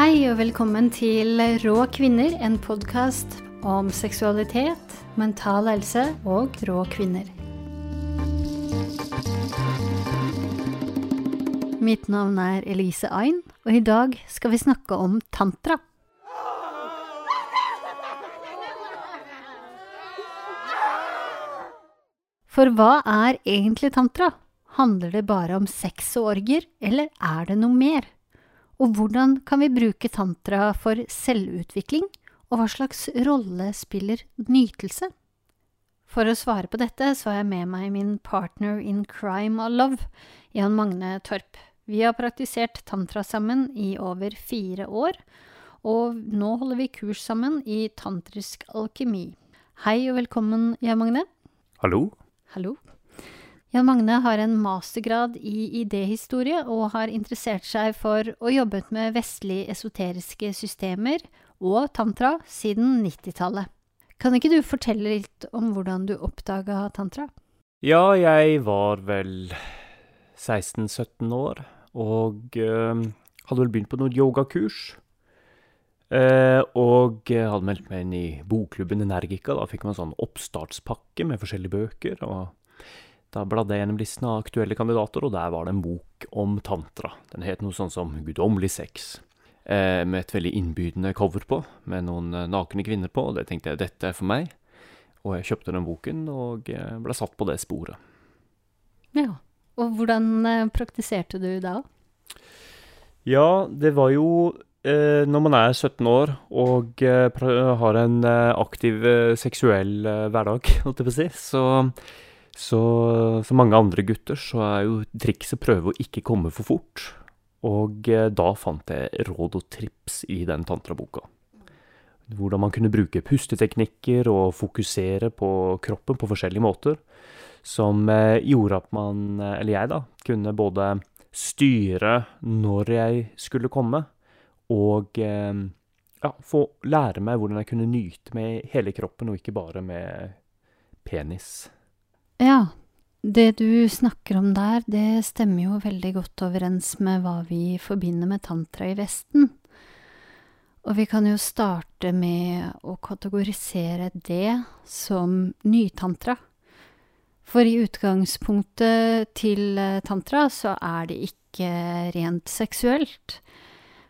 Hei og velkommen til Rå kvinner, en podkast om seksualitet, mental helse og rå kvinner. Mitt navn er Elise Ain, og i dag skal vi snakke om tantra. For hva er egentlig tantra? Handler det bare om sex og orger, eller er det noe mer? Og hvordan kan vi bruke tantra for selvutvikling, og hva slags rolle spiller nytelse? For å svare på dette så har jeg med meg min partner in crime of love, Jan Magne Torp. Vi har praktisert tantra sammen i over fire år, og nå holder vi kurs sammen i tantrisk alkemi. Hei og velkommen, Jan Magne. Hallo. Hallo. Jan Magne har en mastergrad i idéhistorie og har interessert seg for og jobbet med vestlige esoteriske systemer og tantra siden 90-tallet. Kan ikke du fortelle litt om hvordan du oppdaga tantra? Ja, jeg var vel 16-17 år, og øh, hadde vel begynt på noen yogakurs. Uh, og hadde meldt meg inn i bokklubben Energica. Da fikk man sånn oppstartspakke med forskjellige bøker. og da bladde jeg gjennom listen av aktuelle kandidater, og der var det en bok om tantra. Den het noe sånn som Guddommelig sex, eh, med et veldig innbydende cover på, med noen eh, nakne kvinner på, og det tenkte jeg dette er for meg. Og jeg kjøpte den boken, og eh, ble satt på det sporet. Ja, og hvordan eh, praktiserte du da? Ja, det var jo eh, når man er 17 år og eh, har en aktiv seksuell hverdag, holdt jeg på å si, så så som mange andre gutter, så er jo trikset å prøve å ikke komme for fort. Og eh, da fant jeg råd og trips i den tantraboka. Hvordan man kunne bruke pusteteknikker og fokusere på kroppen på forskjellige måter. Som eh, gjorde at man, eh, eller jeg da, kunne både styre når jeg skulle komme, og ja, få lære meg hvordan jeg kunne nyte med hele kroppen, og ikke bare med penis. Ja, det du snakker om der, det stemmer jo veldig godt overens med hva vi forbinder med tantra i Vesten. Og vi kan jo starte med å kategorisere det som nytantra. For i utgangspunktet til eh, tantra så er det ikke rent seksuelt.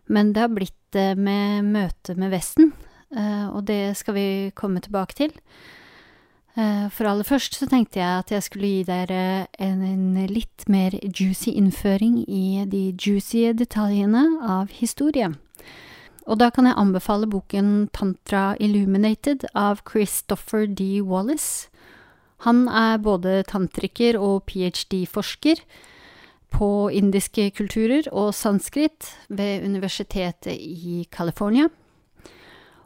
Men det har blitt det med møtet med Vesten, eh, og det skal vi komme tilbake til. Eh, for aller først så tenkte jeg at jeg skulle gi dere en, en, litt mer juicy innføring i de juicy detaljene av historie. Og da kan jeg anbefale boken Tantra Illuminated av Christopher D. Wallace. Han er både tantriker og ph.d.-forsker på indiske kulturer og sanskrit ved Universitetet i California.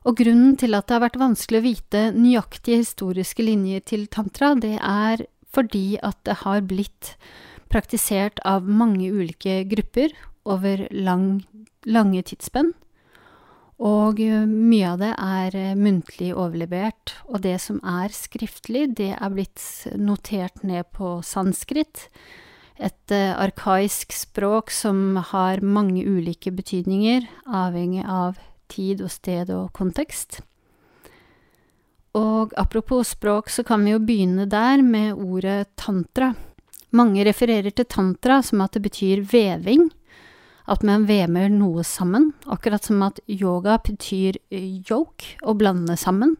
Og grunnen til at det har vært vanskelig å vite nøyaktige historiske linjer til tantra, det er fordi at det har blitt praktisert av mange ulike grupper over lang, lange tidsspenn. Og eh, mye av det er eh, muntlig overlevert, og det som er skriftlig, det er blitt notert ned på sanskrit. Et uh, arkaisk språk som har mange ulike betydninger, avhengig av tid og sted og kontekst. Og apropos språk, så kan vi jo begynne der med ordet tantra. Mange refererer til tantra som at det betyr veving, at man vemer noe sammen, akkurat som at yoga betyr yoke, å blande sammen.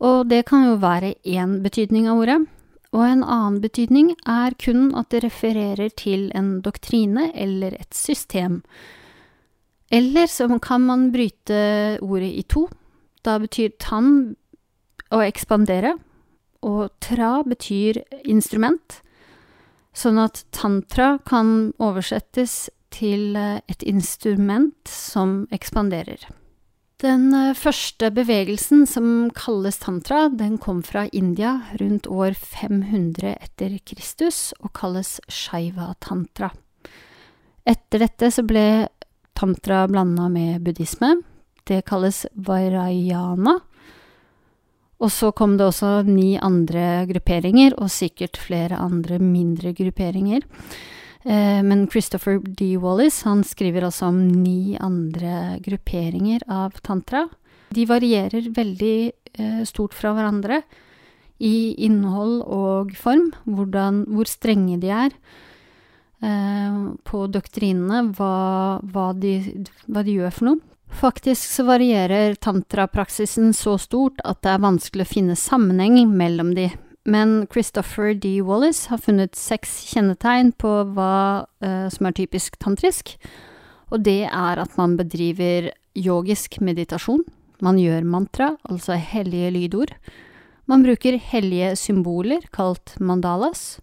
Og det kan jo være én betydning av ordet, og en annen betydning er kun at det refererer til en doktrine eller et system, eller så kan man bryte ordet i to. Da betyr tann å ekspandere, og tra betyr instrument. Sånn at tantra kan oversettes til eh, et instrument som ekspanderer. Den eh, første bevegelsen som kalles tantra, den kom fra India rundt år 500 etter Kristus og kalles shaiva tantra. Etter dette så ble tantra blanda med buddhisme. Det kalles vairayana. Og så kom det også ni andre grupperinger, og sikkert flere andre mindre grupperinger. Eh, men Christopher D. Wallis han skriver også om ni andre grupperinger av tantra. De varierer veldig eh, stort fra hverandre i innhold og form, hvordan, hvor strenge de er på doktrinene, hva, hva, de, hva de gjør for noe. Faktisk så varierer tantrapraksisen så stort at det er vanskelig å finne sammenheng mellom de, men Christopher D. Wallis har funnet seks kjennetegn på hva eh, som er typisk tantrisk, og det er at man bedriver yogisk meditasjon, man gjør mantra, altså hellige lydord, man bruker hellige symboler, kalt mandalas,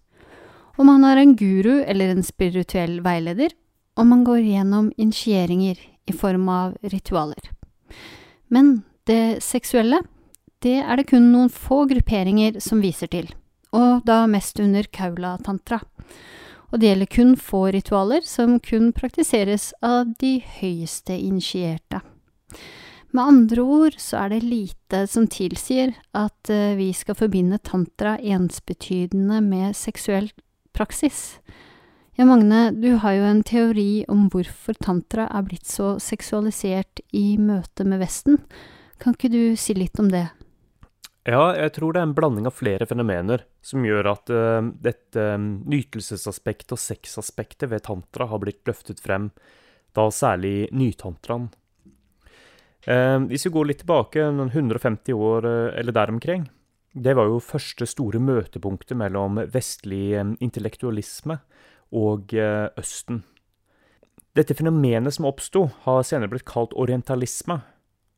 og man har en guru eller en spirituell veileder, og man går gjennom initieringer i form av ritualer. Men det seksuelle, det er det kun noen få grupperinger som viser til, og da mest under kaula-tantra. Og det gjelder kun få ritualer som kun praktiseres av de høyeste initierte. Med andre ord så er det lite som tilsier at uh, vi skal forbinde tantra ensbetydende med seksuell praksis. Ja, Magne, du har jo en teori om hvorfor tantra er blitt så seksualisert i møte med Vesten. Kan ikke du si litt om det? Ja, jeg tror det er en blanding av flere fenomener som gjør at uh, dette um, nytelsesaspektet og sexaspektet ved tantra har blitt løftet frem, da særlig nytantraen. Uh, hvis vi går litt tilbake, noen 150 år uh, eller der omkring, det var jo første store møtepunktet mellom vestlig intellektualisme og Østen. Dette fenomenet som oppsto, har senere blitt kalt orientalisme,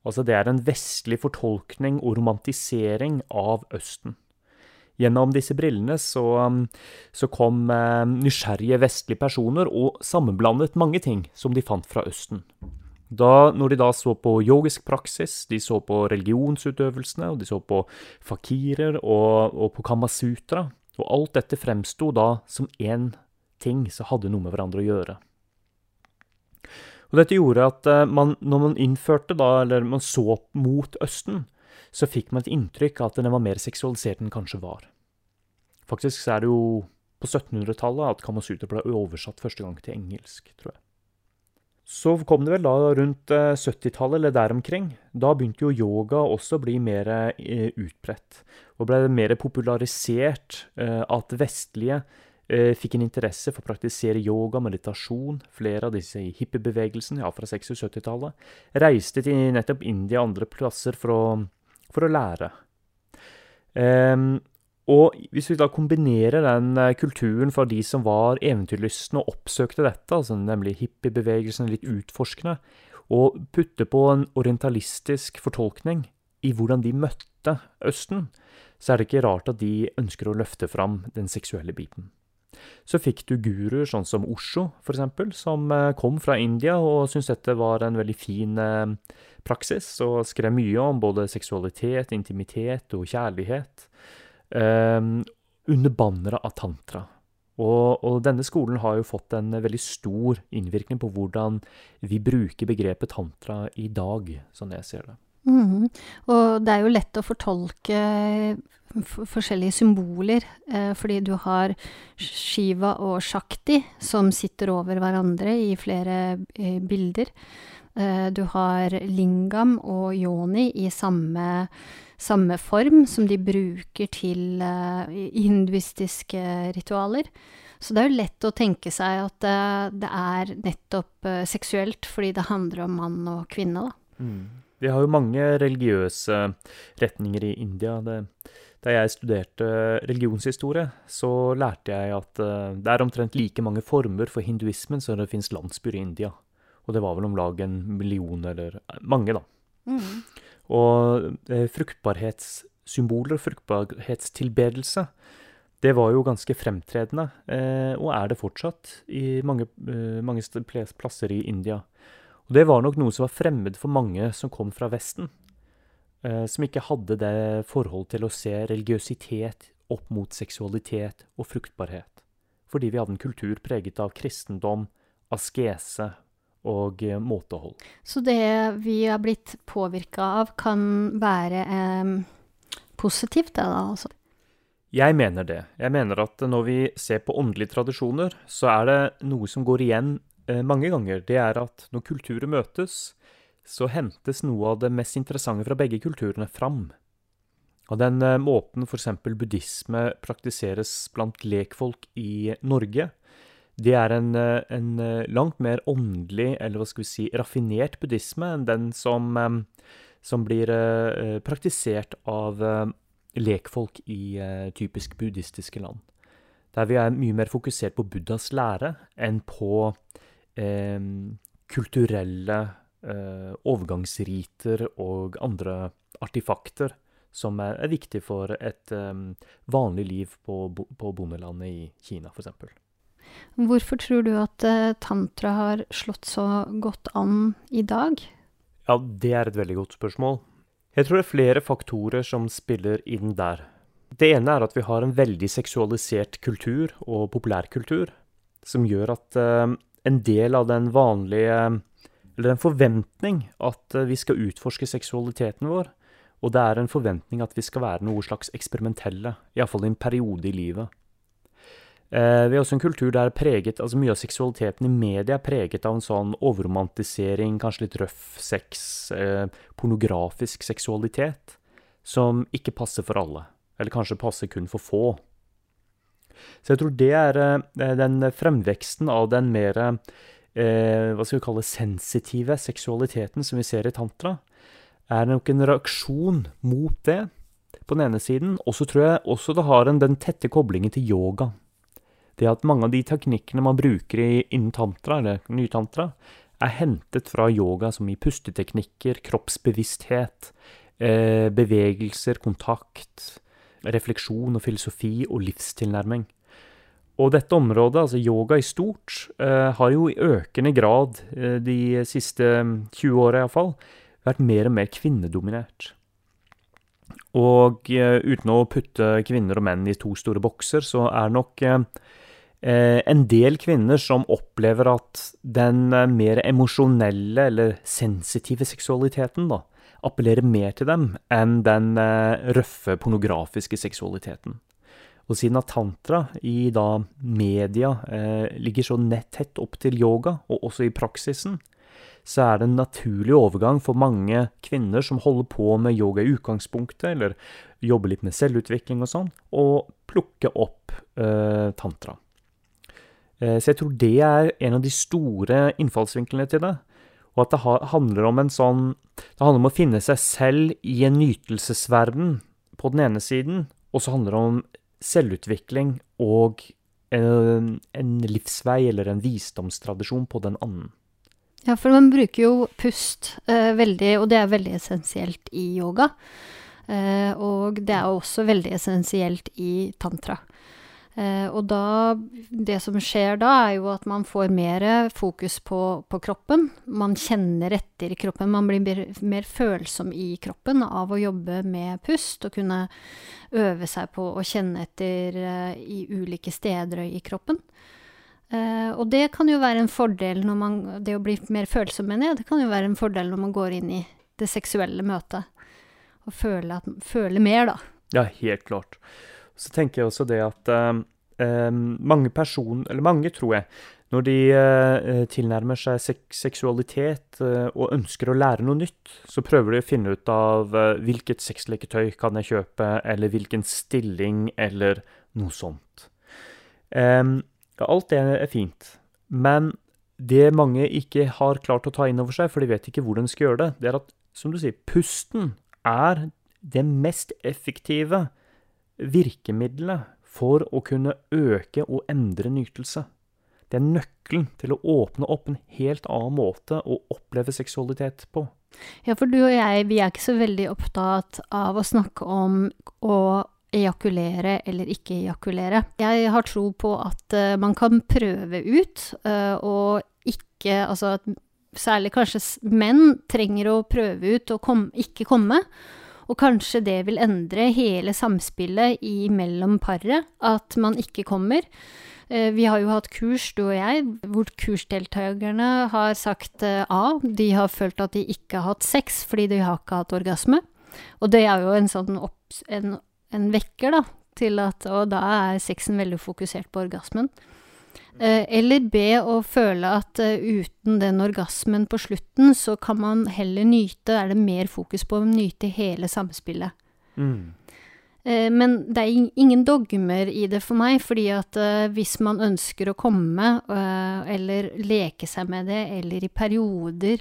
Altså det er en vestlig fortolkning og romantisering av Østen. Gjennom disse brillene så, um, så kom eh, nysgjerrige vestlige personer og sammenblandet mange ting som de fant fra Østen. Da, når de da så på yogisk praksis, de så på religionsutøvelsene, og de så på fakirer og, og på Kamasutra, og alt dette fremsto da som én ting som hadde noe med hverandre å gjøre. Og dette gjorde at eh, man, når man innførte da, eller man så mot Østen, så fikk man et inntrykk av at den var mer seksualisert enn den kanskje var. Faktisk er det jo på 1700-tallet at Kamasutra ble oversatt første gang til engelsk, tror jeg. Så kom det vel da rundt 70-tallet eh, eller der omkring. Da begynte jo yoga også å bli mer eh, utbredt. Og ble mer popularisert at vestlige Eh, fikk en interesse for å praktisere yoga, meditasjon. Flere av disse i hippiebevegelsen, ja, fra 60- og 70-tallet, reiste til nettopp India og andre plasser for å, for å lære. Um, og hvis vi da kombinerer den eh, kulturen fra de som var eventyrlystne og oppsøkte dette, altså nemlig hippiebevegelsen, litt utforskende, og putter på en orientalistisk fortolkning i hvordan de møtte Østen, så er det ikke rart at de ønsker å løfte fram den seksuelle biten. Så fikk du guruer sånn som Osho, f.eks., som eh, kom fra India og syntes dette var en veldig fin eh, praksis, og skrev mye om både seksualitet, intimitet og kjærlighet, under banneret av tantra. Og, og, denne skolen har jo fått en veldig stor innvirkning på hvordan vi bruker begrepet tantra i dag, sånn jeg ser det. Mm. Og det er jo lett å fortolke forskjellige symboler, eh, fordi du har Shiva og Shakti som sitter over hverandre i flere eh, bilder. Eh, du har lingam og yoni i samme, samme form som de bruker til uh, hinduistiske ritualer. Så det er jo lett å tenke seg at uh, det er nettopp uh, seksuelt, fordi det handler om mann og kvinne, da. Mm. Vi har jo mange religiøse retninger i India. Det, da jeg studerte religionshistorie, så lærte jeg at det er omtrent like mange former for hinduismen som det fins landsbyer i India. Og det var vel om lag en million, eller eh, mange, da. Mm. Og fruktbarhetssymboler fruktbarhetssymboler, fruktbarhetstilbedelse, det var jo ganske fremtredende, uh, og er det fortsatt, i mange, mange plasser i India. Og det var nok noe som var fremmed for mange som kom fra Vesten. Eh, som ikke hadde det forhold til å se religiøsitet opp mot seksualitet og fruktbarhet. Fordi vi hadde en kultur preget av kristendom, askese og eh, måtehold. Så det vi har blitt påvirka av, kan være eh, positivt, det da? altså? Jeg mener det. Jeg mener at når vi ser på åndelige tradisjoner, så er det noe som går igjen eh, mange ganger. Det er at når kulturer møtes, så hentes noe av det mest interessante fra begge kulturene fram. Og den eh, måten f.eks. buddhisme praktiseres blant lekfolk i Norge, det er en, eh, en, eh, langt mer åndelig, eller hva skal vi si, raffinert buddhisme enn den som, som blir praktisert av lekfolk i typisk buddhistiske land. Der vi er mye mer fokusert på Buddhas lære enn på eh, kulturelle eh, overgangsriter og andre artifakter som er, er viktig for et eh, vanlig liv på, på bondelandet i Kina, f.eks. Hvorfor tror du at uh, tantra har slått så godt an i dag? Ja, det er et veldig godt spørsmål. Jeg tror det er flere faktorer som spiller inn der. Det ene er at vi har en veldig seksualisert kultur og populærkultur, som gjør at uh, en del av den vanlige Eller en forventning at uh, vi skal utforske seksualiteten vår, og det er en forventning at vi skal være noe slags eksperimentelle, iallfall i en periode i livet. Eh, vi har også en kultur der preget, altså mye av seksualiteten i media er preget av en sånn overromantisering, kanskje litt røff sex, eh, pornografisk seksualitet, som ikke passer for alle. Eller kanskje passer kun for få. Så jeg tror det er eh, den fremveksten av den mer eh, hva skal vi kalle sensitive seksualiteten som vi ser i tantra, er nok en reaksjon mot det, på den ene siden. Og så tror jeg også det har en, den tette koblingen til yoga. Det at mange av de teknikkene man bruker innen tantra, eller nytantra, er hentet fra yoga, som i pusteteknikker, kroppsbevissthet, eh, bevegelser, kontakt, refleksjon og filosofi og livstilnærming. Og dette området, altså yoga i stort, eh, har jo i økende grad eh, de siste 20 åra iallfall vært mer og mer kvinnedominert. Og uten å putte kvinner og menn i to store bokser, så er nok en del kvinner som opplever at den uh, mer emosjonelle eller sensitive seksualiteten da, appellerer mer til dem enn den røffe, pornografiske seksualiteten. Og siden at tantra i da media ligger så tett opp til yoga, og også i praksisen, så er det en naturlig overgang for mange kvinner som holder på med yoga i utgangspunktet, eller jobber litt med selvutvikling og sånn, å plukke opp eh, tantra. Eh, så jeg tror det er en av de store innfallsvinklene til det. Og at det handler om en sånn Det handler om å finne seg selv i en nytelsesverden på den ene siden, og så handler det om selvutvikling og en, livsvei eller en visdomstradisjon på den annen. Ja, for man bruker jo pust eh, veldig, og det er veldig essensielt i yoga. Eh, og det er også veldig essensielt i tantra. Eh, og da Det som skjer da, er jo at man får mer fokus på, på kroppen. Man kjenner etter i kroppen. Man blir mer, mer, følsom i kroppen av å jobbe med pust og kunne øve seg på å kjenne etter eh, i ulike steder i kroppen. Uh, og det kan jo være en fordel når man Det å bli mer følsom, mener jeg, det kan jo være en fordel når man går inn i det seksuelle møtet. Og føle, at, føle mer, da. Ja, helt klart. Så tenker jeg også det at uh, mange personer, eller mange, tror jeg, når de tilnærmer seg sek seksualitet og ønsker å lære noe nytt, så prøver de å finne ut av hvilket sexleketøy kan jeg kjøpe, eller hvilken stilling, eller noe sånt. Alt det er fint. Men det mange ikke har klart å ta inn over seg, for de vet ikke hvordan de skal gjøre det, det er at, som du sier, pusten er det mest effektive virkemiddelet for å kunne øke og endre nytelse. Det er nøkkelen til å åpne opp en helt annen måte å oppleve seksualitet på. Ja, for du og jeg, vi er ikke så veldig opptatt av å snakke om å ejakulere eller ikke ejakulere. Jeg har tro på at uh, man kan prøve ut, uh, og ikke Altså at særlig kanskje menn trenger å prøve ut og kom, ikke komme. Og kanskje det vil endre hele samspillet mellom paret, at man ikke kommer. Uh, vi har jo hatt kurs, du og jeg, hvor kursdeltakerne har sagt A. De har følt at de ikke har hatt sex fordi de har ikke hatt orgasme. Og det er jo en sånn opp, en en vekker, da, til at Og da er sexen veldig fokusert på orgasmen. Eh, eller B å føle at uh, uten den orgasmen på slutten, så kan man heller nyte Er det mer fokus på å nyte hele samspillet. Mm. Eh, men det er ingen dogmer i det for meg, fordi at hvis man ønsker å komme, eller leke seg med det, eller i perioder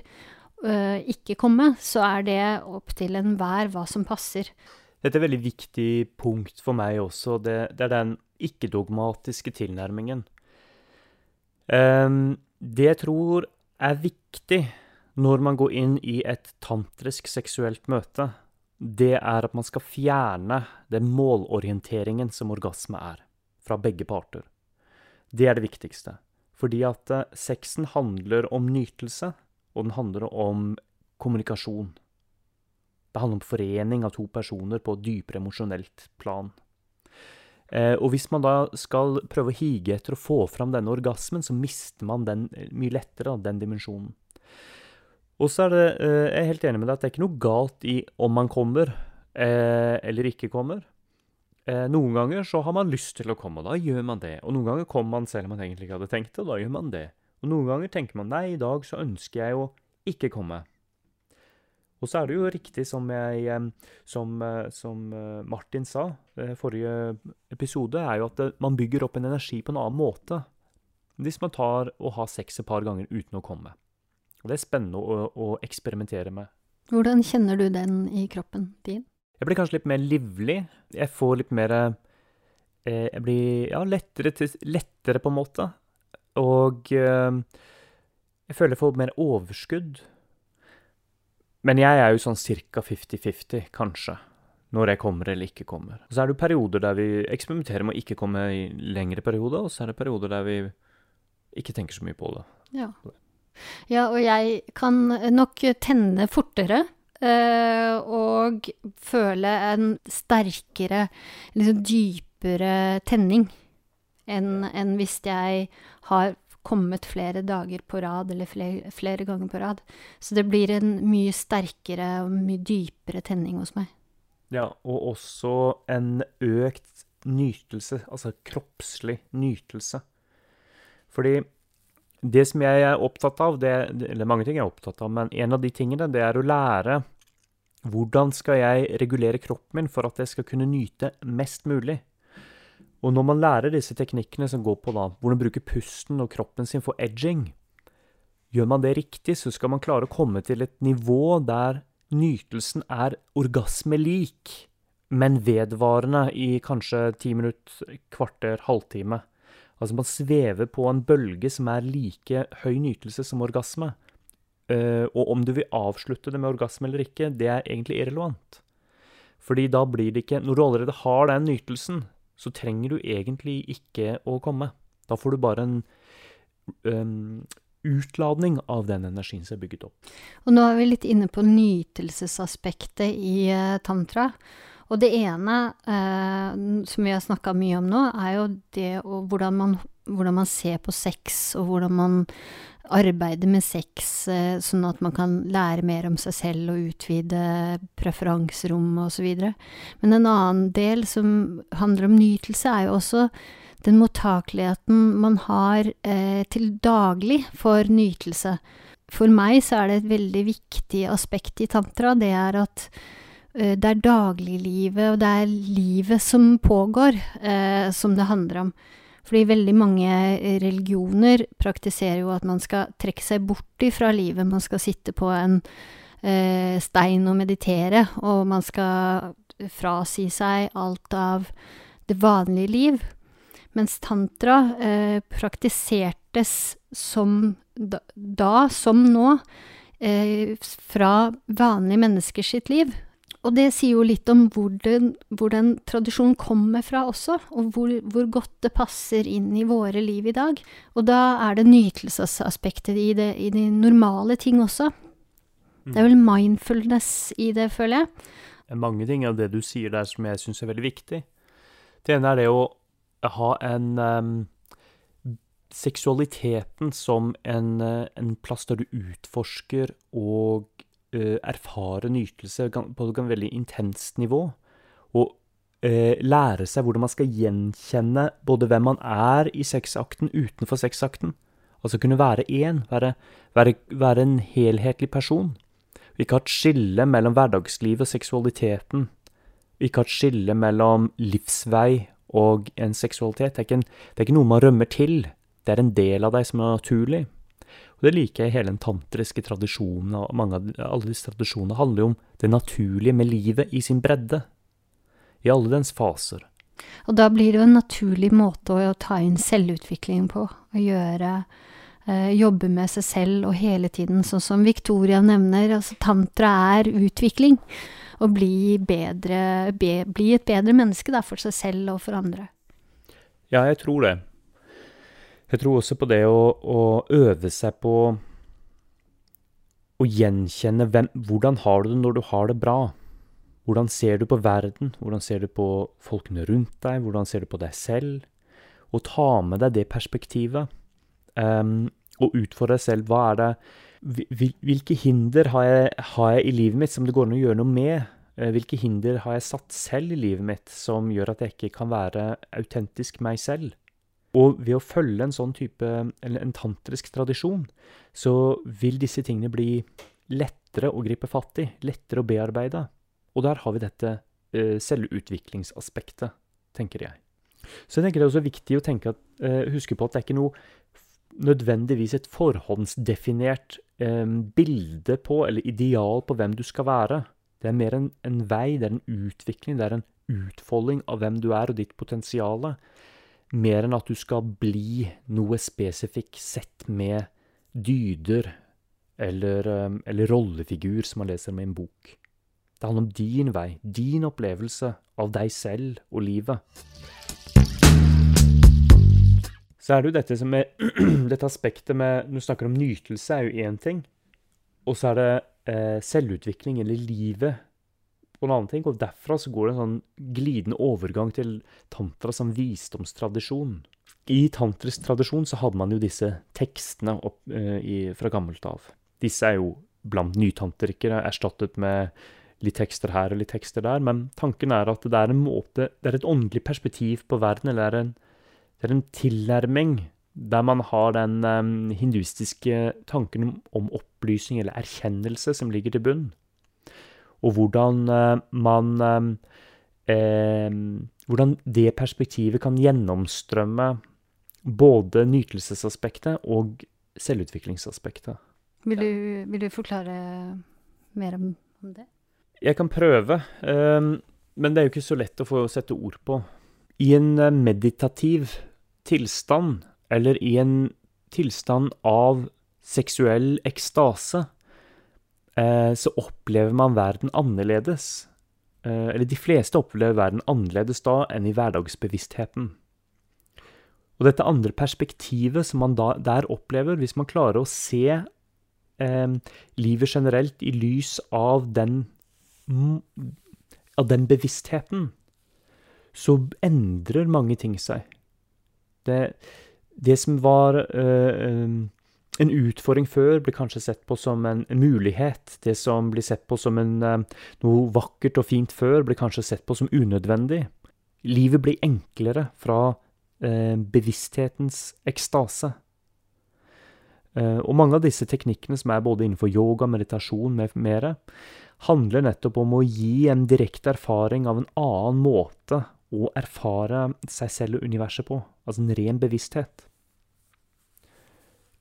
ikke komme, så er det opp til enhver hva som passer. Dette er et veldig viktig punkt for meg også. Det, det er den ikke-dogmatiske tilnærmingen. Um, det jeg tror er viktig når man går inn i et tantrisk seksuelt møte, det er at man skal fjerne den målorienteringen som orgasme er, fra begge parter. Det er det viktigste. Fordi at uh, sexen handler om nytelse, og den handler om kommunikasjon. Det handler om forening av to personer på dypere emosjonelt plan. Eh, og hvis man da skal prøve å hige etter å få fram denne orgasmen, så mister man den eh, mye lettere, den dimensjonen. Og så er det, eh, jeg er helt enig med deg, at det er ikke noe galt i om man kommer eller ikke kommer. Noen ganger så har man lyst til å komme, og da gjør man det. Og noen ganger kommer man selv om man egentlig ikke hadde tenkt det, og da gjør man det. Og noen ganger tenker man nei, i dag så ønsker jeg å ikke komme. Og så er det jo riktig som, jeg, som, som Martin sa i forrige episode, er jo at man bygger opp en energi på en annen måte hvis man tar og har sex et par ganger uten å komme. Og det er spennende å, å, eksperimentere med. Hvordan kjenner du den i kroppen din? Jeg blir kanskje litt mer livlig. Jeg får litt mer eh, Jeg blir ja, lettere, til, lettere, på en måte. Og eh, jeg føler jeg får mer overskudd. Men jeg er jo sånn ca. 50-50, kanskje. Når jeg kommer eller ikke kommer. Og så er det perioder der vi eksperimenterer med å ikke komme i lengre perioder, og så er det perioder der vi ikke tenker så mye på det. Ja. Ja, og jeg kan nok tenne fortere. Uh, og føle en sterkere, liksom dypere tenning enn en hvis jeg har kommet flere dager på rad, eller flere, flere, ganger på rad. Så det blir en mye sterkere og mye dypere tenning hos meg. Ja, og også en økt nytelse, altså kroppslig nytelse. Fordi det som jeg er opptatt av, det, eller mange ting jeg er opptatt av, men en av de tingene, det er å lære hvordan skal jeg regulere kroppen min for at jeg skal kunne nyte mest mulig. Og når man lærer disse teknikkene som går på da, hvordan bruke pusten og kroppen sin for edging, gjør man det riktig, så skal man klare å komme til et nivå der nytelsen er orgasmelik, men vedvarende i kanskje ti minutter, kvarter, halvtime. Altså man svever på en bølge som er like høy nytelse som orgasme. Uh, og om du vil avslutte det med orgasme eller ikke, det er egentlig irrelevant. Fordi da blir det ikke Når du allerede har den nytelsen, så trenger du egentlig ikke å komme. Da får du bare en um, utladning av den energien som er bygget opp. Og nå er vi litt inne på nytelsesaspektet i uh, tantra. Og det ene eh, som vi har snakka mye om nå, er jo det å hvordan man, hvordan man ser på sex, og hvordan man arbeider med sex, eh, sånn at man kan lære mer om seg selv og utvide preferanserommet osv. Men en annen del som handler om nytelse, er jo også den mottakeligheten man har eh, til daglig for nytelse. For meg så er det et veldig viktig aspekt i tantra, det er at det er dagliglivet, og det er livet som pågår, eh, som det handler om. Fordi veldig mange religioner praktiserer jo at man skal trekke seg bort fra livet. Man skal sitte på en eh, stein og meditere, og man skal frasi seg alt av det vanlige liv. Mens tantra eh, praktisertes som da, da som nå, eh, fra vanlige menneskers sitt liv. Og det sier jo litt om hvor den, hvor den tradisjonen kommer fra også, og hvor, hvor, godt det passer inn i våre liv i dag. Og da er det nytelsesaspektet i, det, i de normale ting også. Det er vel mindfulness i det, føler jeg. Det er mange ting av det du sier der som jeg syns er veldig viktig. Det ene er det å ha en um, Seksualiteten som en, uh, en plass der du utforsker og erfare nytelse på et veldig intenst nivå. Og eh, lære seg hvordan man skal gjenkjenne både hvem man er i sexakten utenfor sexakten. Altså kunne være én, være, være, være en helhetlig person. Ikke ha et skille mellom hverdagslivet og seksualiteten. Ikke ha et skille mellom livsvei og en seksualitet. Det er, en, det er, ikke noe man rømmer til. Det er en del av deg som er naturlig. Og Det liker jeg i hele den tantriske tradisjonen. og mange av Alle disse tradisjonene handler jo om det naturlige med livet i sin bredde. I alle dens faser. Og da blir det jo en naturlig måte å ta inn selvutvikling på. Å gjøre eh, Jobbe med seg selv og hele tiden, sånn som Victoria nevner. Altså tantra er utvikling. Å bli bedre be, Bli et bedre menneske da, for seg selv og for andre. Ja, jeg tror det. Jeg tror også på det å, å øve seg på å gjenkjenne hvem, hvordan har du det når du har det bra. Hvordan ser du på verden? Hvordan ser du på folkene rundt deg? Hvordan ser du på deg selv? Og ta med deg det perspektivet. Um, og utfordre deg selv. Hva er det Hvilke hinder har jeg, har jeg, i livet mitt som det går an å gjøre noe med? Eh, hvilke hinder har jeg satt selv i livet mitt som gjør at jeg ikke kan være autentisk meg selv? Og ved å følge en sånn type, eller en tantrisk tradisjon, så vil disse tingene bli lettere å gripe fatt i, lettere å bearbeide. Og der har vi dette uh, selvutviklingsaspektet, tenker jeg. Så jeg tenker det er også viktig å tenke at, uh, huske på at det er ikke noe nødvendigvis et forhåndsdefinert uh, bilde på, eller ideal på hvem du skal være. Det er mer en, en, vei, det er en utvikling, det er en utfolding av hvem du er og ditt potensial. Mer enn at du skal bli noe spesifikt sett med dyder eller, eller rollefigur som man leser med en bok. Det handler om din vei, din opplevelse av deg selv og livet. Så er det jo dette, som er, dette aspektet med Når du snakker om nytelse, er jo én ting. Og så er det eh, selvutvikling, eller livet, på en annen ting. Og derfra så går det en sånn glidende overgang til tantra som visdomstradisjon. I tantrisk tradisjon så hadde man jo disse tekstene opp, eh, i, fra gammelt av. Disse er jo blant nytantrikere erstattet med litt tekster her og litt tekster der, men tanken er at det er en måte Det er et åndelig perspektiv på verden, eller det er en, det er en tilnærming der man har den um, hinduistiske tanken om opplysning eller erkjennelse som ligger til bunn. Og hvordan uh, man eh, Hvordan det perspektivet kan gjennomstrømme både nytelsesaspektet og selvutviklingsaspektet. Vil du, vil du forklare mer om, om det? Jeg kan prøve, men det er jo ikke så lett å få sette ord på. I en eh, meditativ tilstand, eller i en tilstand av seksuell ekstase, så opplever man verden annerledes. Uh, eller de fleste opplever verden annerledes da enn i hverdagsbevisstheten. Og dette andre perspektivet som man da, der opplever, hvis man klarer å se eh, livet generelt i lys av den av den bevisstheten, så endrer mange ting seg. Det, det som var uh, en utfordring før, blir kanskje sett på som en, mulighet. Det som blir sett på som en, uh, noe vakkert og fint før, blir kanskje sett på som unødvendig. Livet blir enklere fra eh, bevissthetens ekstase. og mange av disse teknikkene som er både innenfor yoga, meditasjon med mere, handler nettopp om å gi en direkte erfaring av en annen måte å erfare seg selv og universet på. Altså en ren bevissthet.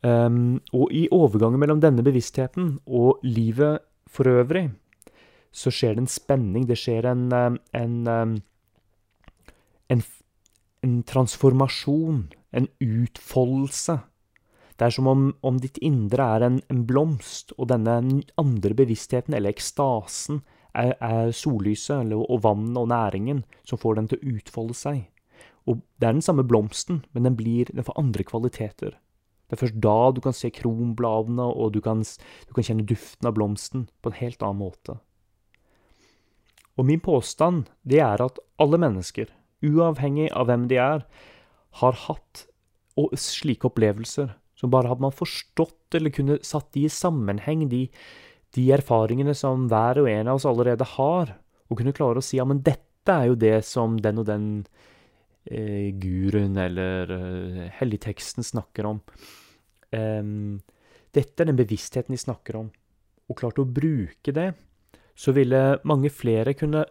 Um, og i overgangen mellom denne bevisstheten og livet for øvrig, så skjer det en spenning. Det skjer en, en, en, en transformasjon, en utfoldelse det er som om, om ditt indre er en, en, blomst, og denne andre bevisstheten, eller ekstasen, er, er sollyset eller, og vannet og næringen som får den til å utfolde seg. Og Det er den samme blomsten, men den, blir, den får andre kvaliteter. Det er først da du kan se kronbladene, og du kan, du kan kjenne duften av blomsten på en helt annen måte. Og min påstand det er at alle mennesker, uavhengig av hvem de er, har hatt slike opplevelser som bare hadde man forstått eller kunne satt de i sammenheng, de, de erfaringene som hver og en av oss allerede har, og kunne klare å si ja, men dette er jo det som den og den eh, guruen eller eh, helligteksten snakker om. Em, dette er den bevisstheten de snakker om. Og klarte å bruke det, så ville mange flere kunne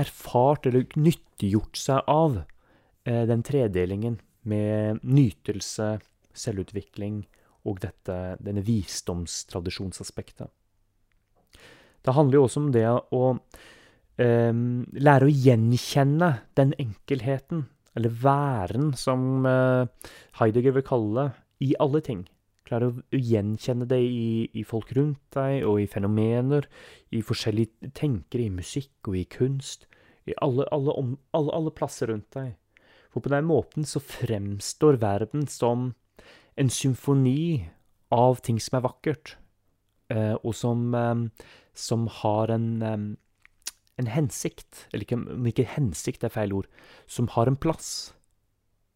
erfart eller nyttiggjort seg av eh, den tredelingen med nytelse, selvutvikling og dette, denne visdomstradisjonsaspektet. Det handler jo også om det å eh, lære å gjenkjenne den enkelheten, eller væren, som eh, Heidegger vil kalle det, i alle ting. Klare å gjenkjenne det i, i, folk rundt deg, og i fenomener, i forskjellige tenkere, i musikk og i kunst. I alle, alle, om, alle, alle plasser rundt deg. For på den måten så fremstår verden som en symfoni av ting som er vakkert, eh, og som, eh, som har en, eh, en hensikt. Eller ikke, ikke hensikt er feil ord. Som har en plass.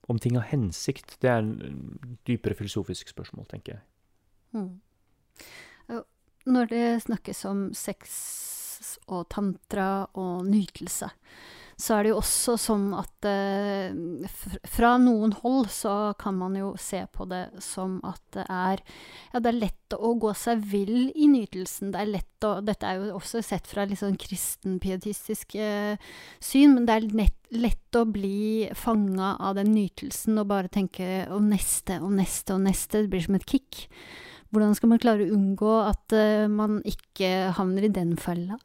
Om ting har hensikt, det er en dypere filosofisk spørsmål, tenker jeg. Mm. Når det snakkes om sex og tantra og nytelse, så er det jo også sånn at eh, fra noen hold så kan man jo se på det som at det er Ja, det er lett å gå seg vill i nytelsen. Det er lett å Dette er jo også sett fra litt sånn kristenpietistisk eh, syn, men det er nett, lett å bli fanga av den nytelsen og bare tenke om neste og neste og neste. Det blir som et kick. Hvordan skal man klare å unngå at uh, man ikke havner i den fella?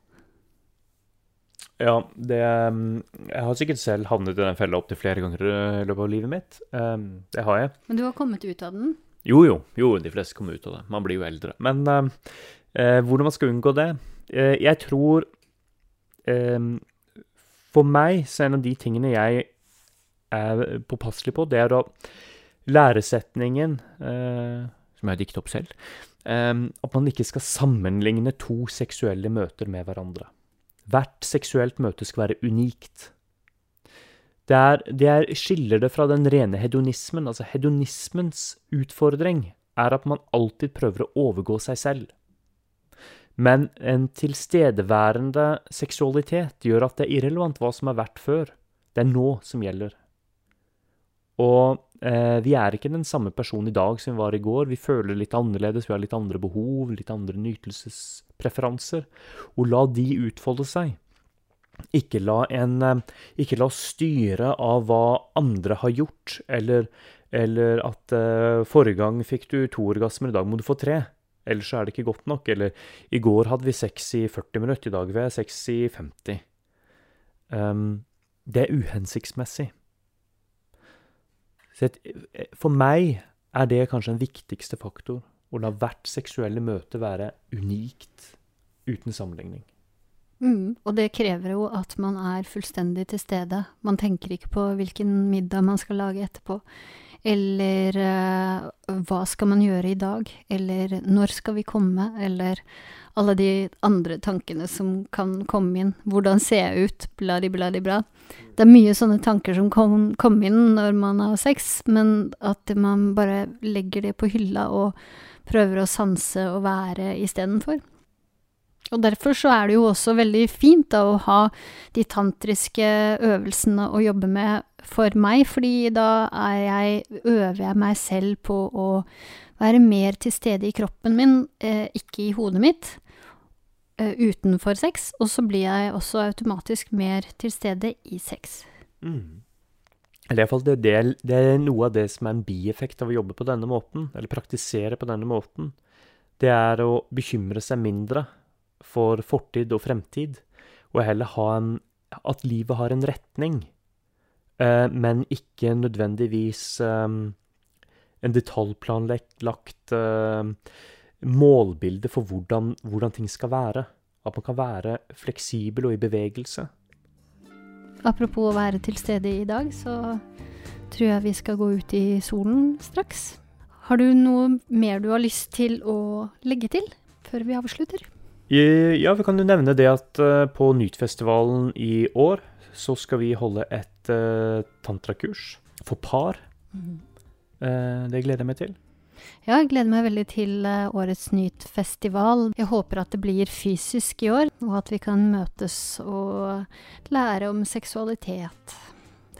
Ja, det Jeg har sikkert selv havnet i den fella opptil flere ganger i løpet av livet mitt. Um, det har jeg. Men du har kommet ut av den? Jo, jo. Jo, de fleste kommer ut av det. Man blir jo eldre. Men uh, uh, hvordan man skal unngå det Eh, Jeg tror For meg så er en av de tingene jeg er påpasselig på, det er da læresetningen som jeg har diktet opp selv, at man ikke skal sammenligne to seksuelle møter med hverandre. Hvert seksuelt møte skal være unikt. Det, er, det er, skiller det fra den rene hedonismen. Altså hedonismens utfordring er at man alltid prøver å overgå seg selv. Men en tilstedeværende seksualitet gjør at det er irrelevant hva som er verdt før. Det er nå som gjelder. Og eh, vi er ikke den samme personen i dag som vi var i går. Vi føler litt annerledes, vi har litt andre behov, litt andre nytelsespreferanser. Og la de utfolde seg. Ikke la, en, eh, ikke la oss styre av hva andre har gjort, eller, eller at eh, forrige gang fikk du to orgasmer, i dag må du få tre. Ellers er det ikke godt nok. Eller i går hadde vi sex i 40 minutter, i dag vil jeg sex i 50. Um, det er uhensiktsmessig. Et, for meg er det kanskje den viktigste faktor. Å la hvert seksuelle møte være unikt, uten sammenligning. Mm, og det krever jo at man er fullstendig til stede. Man tenker ikke på hvilken middag man skal lage etterpå. Eller uh, hva skal man gjøre i dag? Eller når skal vi komme? Eller alle de andre tankene som kan komme inn. Hvordan ser jeg ut? Bladi-bladi-bla. Det er mye sånne tanker som kommer komme inn når man har sex, men at man bare legger det på hylla og prøver å sanse og være istedenfor. Og derfor så er det jo også veldig fint da å ha de tantriske øvelsene å jobbe med for meg, fordi da jeg, øver jeg meg selv på å være mer til stede i kroppen min, eh, ikke i hodet mitt, eh, utenfor sex, og så blir jeg også automatisk mer til stede i sex. Mm. Det, iallfall det, det, det er noe av det som er en bieffekt av å jobbe på denne måten, eller praktisere på denne måten. Det er å bekymre seg mindre for fortid og fremtid, og heller ha en At livet har en retning, men ikke nødvendigvis eh, en detaljplanlagt eh, målbilde for hvordan, hvordan ting skal være. At man kan være fleksibel og i bevegelse. Apropos å være til stede i dag, så tror jeg vi skal gå ut i solen straks. Har du noe mer du har lyst til å legge til før vi avslutter? Ja, vi kan jo nevne det at uh, på Nytfestivalen i år så skal vi holde et uh, tantrakurs for par. Mm. Uh, det gleder jeg meg til. Ja, jeg gleder meg veldig til eh, årets Nytt-festival. Jeg håper at det blir fysisk i år, og at vi kan møtes og lære om seksualitet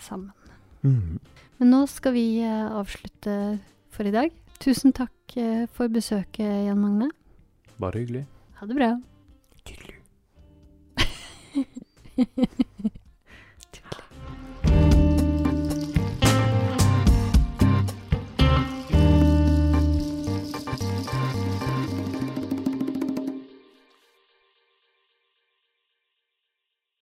sammen. Mm. Men nå skal vi eh, avslutte for i dag. Tusen takk eh, for besøket, Jan Magne. Bare hyggelig. Ha det bra. Hyggelig.